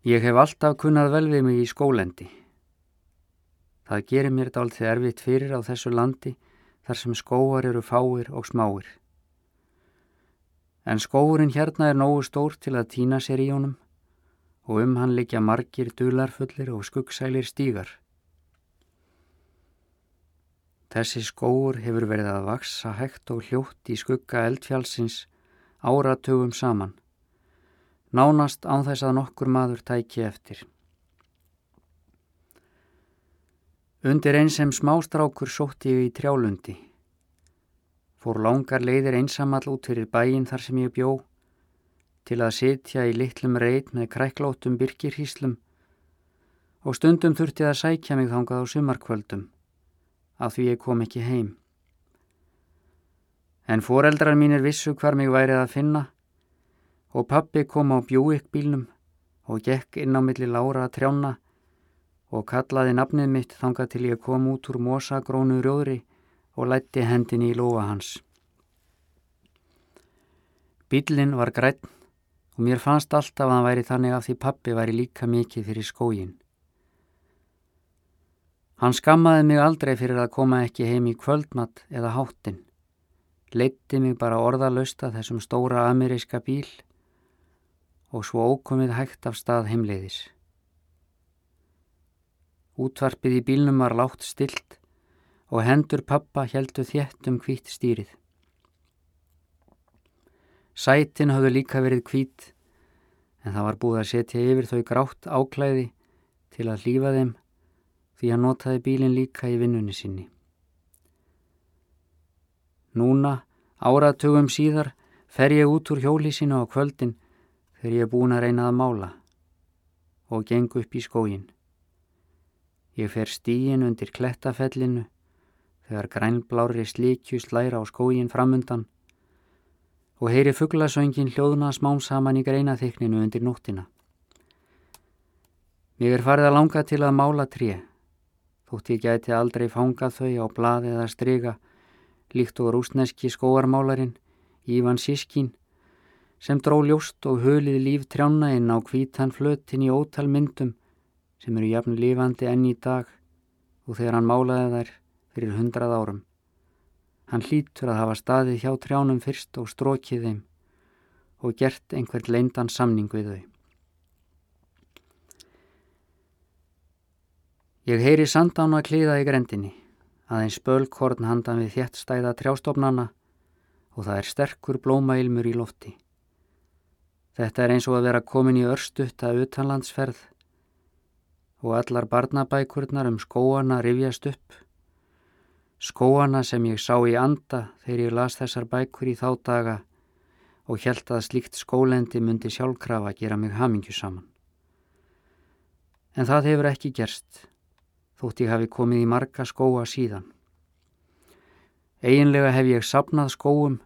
Ég hef alltaf kunnað vel við mig í skólendi. Það gerir mér þetta alltaf erfitt fyrir á þessu landi þar sem skóar eru fáir og smáir. En skóurinn hérna er nógu stór til að týna sér í honum og um hann likja margir dularfullir og skuggsælir stígar. Þessi skóur hefur verið að vaksa hægt og hljótt í skugga eldfjálsins áratugum saman nánast án þess að nokkur maður tæki eftir. Undir einn sem smástrákur sótti ég í trjálundi. Fór langar leiðir einsamall út fyrir bæin þar sem ég bjó til að sitja í litlum reit með kræklótum byrkirhíslum og stundum þurfti að sækja mig þangað á sumarkvöldum af því ég kom ekki heim. En foreldrar mínir vissu hvar mig værið að finna og pappi kom á bjúikbílnum og gekk inn á milli lára að trjána og kallaði nafnið mitt þangað til ég kom út úr mosagrónu rjóðri og lætti hendin í lóa hans. Bílinn var grætt og mér fannst alltaf að hann væri þannig að því pappi væri líka mikið fyrir skógin. Hann skammaði mig aldrei fyrir að koma ekki heim í kvöldmatt eða háttin. Leitti mig bara orðalösta þessum stóra ameríska bíl og svo ókomið hægt af stað heimleiðis. Útvarpið í bílnum var látt stilt og hendur pappa heldu þétt um hvít stýrið. Sætin hafðu líka verið hvít en það var búið að setja yfir þau grátt áklæði til að lífa þeim því að notaði bílinn líka í vinnunni sinni. Núna, áratugum síðar, fer ég út úr hjólísinu á kvöldin þegar ég er búin að reyna að mála og geng upp í skógin. Ég fer stíin undir klettafellinu þegar grænblári slíkju slæra á skógin framundan og heyri fugglasöngin hljóðna smám saman í greinaþykninu undir nóttina. Mér er farið að langa til að mála tré, þótt ég gæti aldrei fangað þau á bladi eða stryga, líkt og rúsneski skóarmálarinn Ívan Sískin sem dró ljóst og hölið líf trjána inn á hvítan flötin í ótal myndum sem eru jafn lifandi enn í dag og þegar hann málaði þær fyrir hundrað árum. Hann hlýtur að hafa staðið hjá trjánum fyrst og strókið þeim og gert einhvern leindan samning við þau. Ég heyri sandána kliða í grendinni, aðeins spölkorn handan við þjættstæða trjástofnana og það er sterkur blómailmur í lofti. Þetta er eins og að vera komin í örstutta utanlandsferð og allar barnabækurnar um skóana rifjast upp. Skóana sem ég sá í anda þegar ég las þessar bækur í þá daga og held að slíkt skólendi myndi sjálfkrafa gera mig hamingju saman. En það hefur ekki gerst, þótt ég hafi komið í marga skóa síðan. Eginlega hef ég sapnað skóum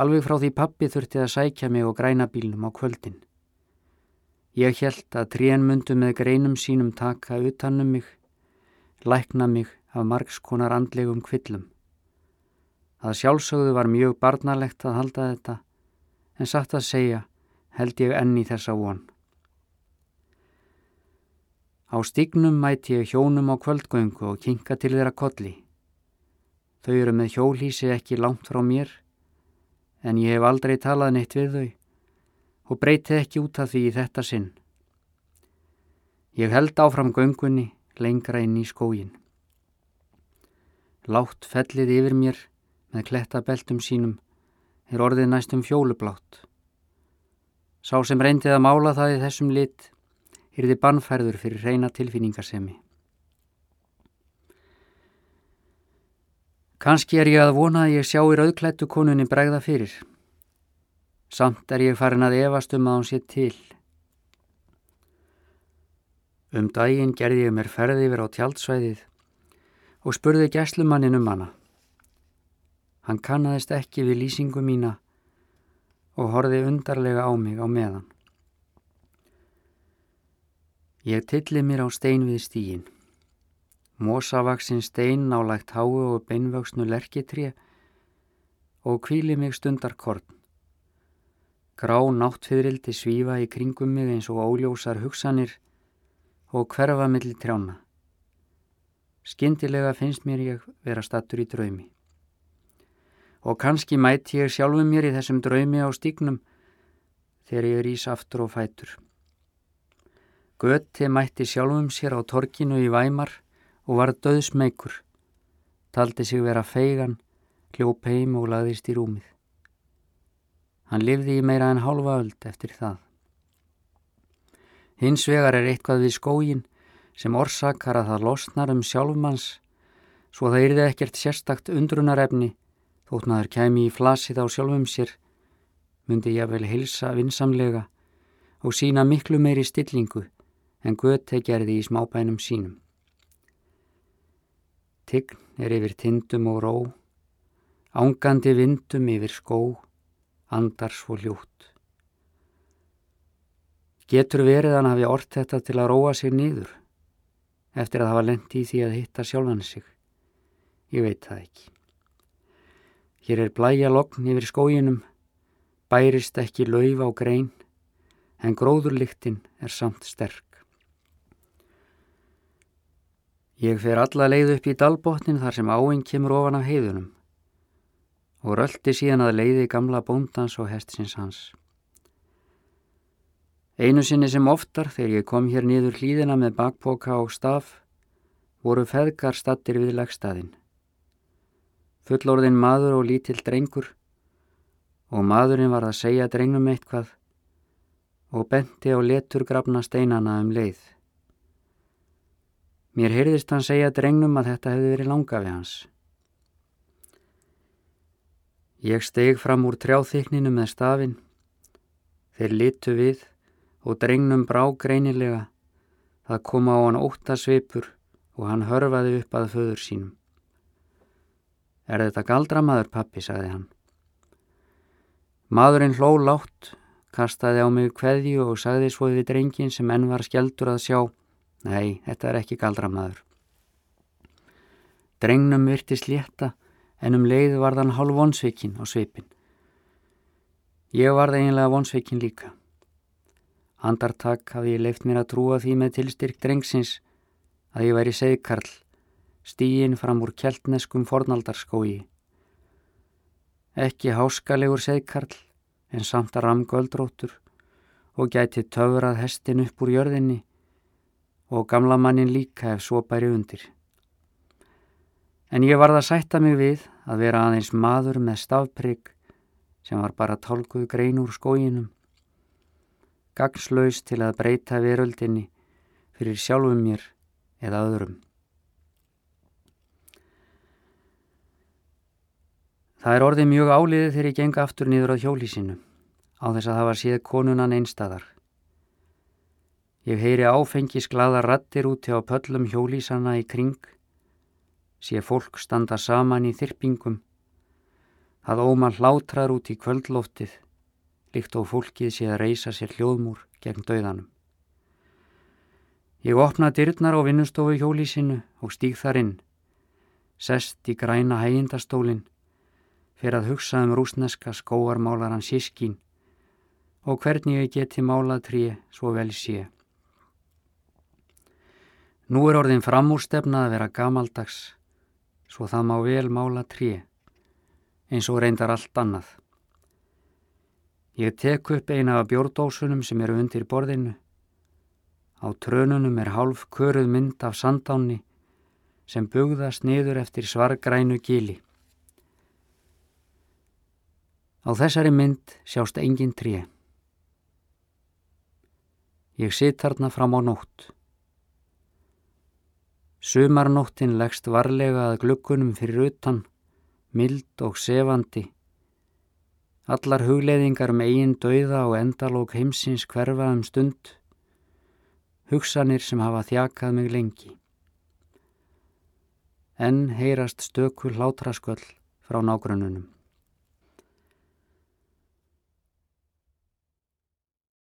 Alveg frá því pappi þurfti að sækja mig og græna bílnum á kvöldin. Ég held að trén mundu með greinum sínum taka utanum mig, lækna mig af margskonar andlegum kvillum. Það sjálfsögðu var mjög barnalegt að halda þetta, en satt að segja held ég enni þessa von. Á stignum mæti ég hjónum á kvöldgöngu og kinka til þeirra kolli. Þau eru með hjólísi ekki langt frá mér en ég hef aldrei talað neitt við þau og breyti ekki út af því í þetta sinn. Ég held áfram göngunni lengra inn í skógin. Látt fellið yfir mér með klettabeltum sínum er orðið næstum fjólublátt. Sá sem reyndið að mála það í þessum lit yrði bannfærður fyrir reyna tilfinningarsemi. Kanski er ég að vona að ég sjá í rauðklættu konunni bregða fyrir. Samt er ég farin að evast um að hún sé til. Um daginn gerði ég mér ferði yfir á tjaldsvæðið og spurði gæslumannin um hana. Hann kannadist ekki við lýsingu mína og horfi undarlega á mig á meðan. Ég tilli mér á stein við stígin. Mósavaksinn stein nálagt háu og beinvöksnu lerkitri og kvíli mig stundar korn. Grá náttfiðrildi svífa í kringum mig eins og óljósar hugsanir og hverfa millir trjána. Skyndilega finnst mér ég vera stattur í draumi. Og kannski mæti ég sjálfu mér í þessum draumi á stígnum þegar ég rýs aftur og fætur. Göti mætti sjálfum sér á torkinu í Væmar og var döðsmeikur. Taldi sig vera feigan, hljóp heim og laðist í rúmið. Hann lifði í meira en hálfa öld eftir það. Hins vegar er eitthvað við skógin sem orsakar að það losnar um sjálfmanns svo það yrði ekkert sérstakt undrunarefni þótt maður kemi í flasið á sjálfum sér myndi ég vel hilsa vinsamlega og sína miklu meiri stillingu en Göte gerði í smábænum sínum. Tign er yfir tindum og ró, ángandi vindum yfir skó, andar svo hljótt. Getur verið hann hafi orð þetta til að róa sig nýður? eftir að hafa lendi í því að hitta sjálfan sig. Ég veit það ekki. Hér er blæja lokn yfir skóginum, bærist ekki lauf á grein, en gróðurliktinn er samt sterk. Ég fer alla leið upp í dalbotnin þar sem áinn kemur ofan af heiðunum og röldi síðan að leiði gamla bóndans og hestsins hans. Einu sinni sem oftar þegar ég kom hér niður hlýðina með bakpoka og staf voru feðgar stattir við legstaðinn. Fullorðin maður og lítill drengur og maðurinn var að segja drengum eitthvað og benti á letur grafna steinana um leið. Mér heyrðist hann segja drengnum að þetta hefði verið langa við hans. Ég steg fram úr trjáþykninu með stafinn. Þeir litu við og drengnum brá greinilega. Það kom á hann óttasvipur og hann hörfaði upp að föður sínum. Er þetta galdramaður, pappi, sagði hann. Maðurinn hló látt, kastaði á mig kveðju og sagði svo við drengin sem enn var skjeldur að sjá. Nei, þetta er ekki galdramaður. Drengnum virti slétta en um leið var þann hálf vonsveikin á sveipin. Ég var það einlega vonsveikin líka. Andartak hafði ég leift mér að trúa því með tilstyrk drengsins að ég væri segkarl, stíin fram úr keltneskum fornaldarskói. Ekki háskalegur segkarl en samt að ramgöldróttur og gæti töfrað hestin upp úr jörðinni og gamla mannin líka ef svo bæri undir. En ég varð að sætta mig við að vera aðeins maður með stafprygg sem var bara tálkuð grein úr skóginum gagslaus til að breyta veröldinni fyrir sjálfum mér eða öðrum. Það er orðið mjög áliðið þegar ég genga aftur niður á hjólísinu á þess að það var síð konunan einstadar. Ég heyri áfengis glada rattir úti á pöllum hjólísana í kring, sé fólk standa saman í þyrpingum, það óma hlátrar út í kvöldlóftið líkt og fólkið sé að reysa sér hljóðmúr gegn dauðanum. Ég opna dyrnar á vinnustofu hjólísinu og stíg þar inn, sest í græna hægindastólinn, fyrir að hugsa um rúsneska skóarmálaran sískín og hvernig ég geti málað trí svo vel sé. Nú er orðin framúrstefnað að vera gamaldags, svo það má vel mála trí, eins og reyndar allt annað. Ég tek upp eina af bjórdósunum sem eru undir borðinu. Á trönunum er hálf köruð mynd af sandáni sem bugðast niður eftir svargrænu gíli. Á þessari mynd sjást engin tré. Ég sitt harna fram á nótt. Sumarnóttin leggst varlega að glukkunum fyrir utan, mild og sefandi Allar hugleiðingar um eigin dauða og endalók heimsins hverfa um stund, hugsanir sem hafa þjakað mig lengi. En heyrast stökul hlátrasköll frá nágrununum.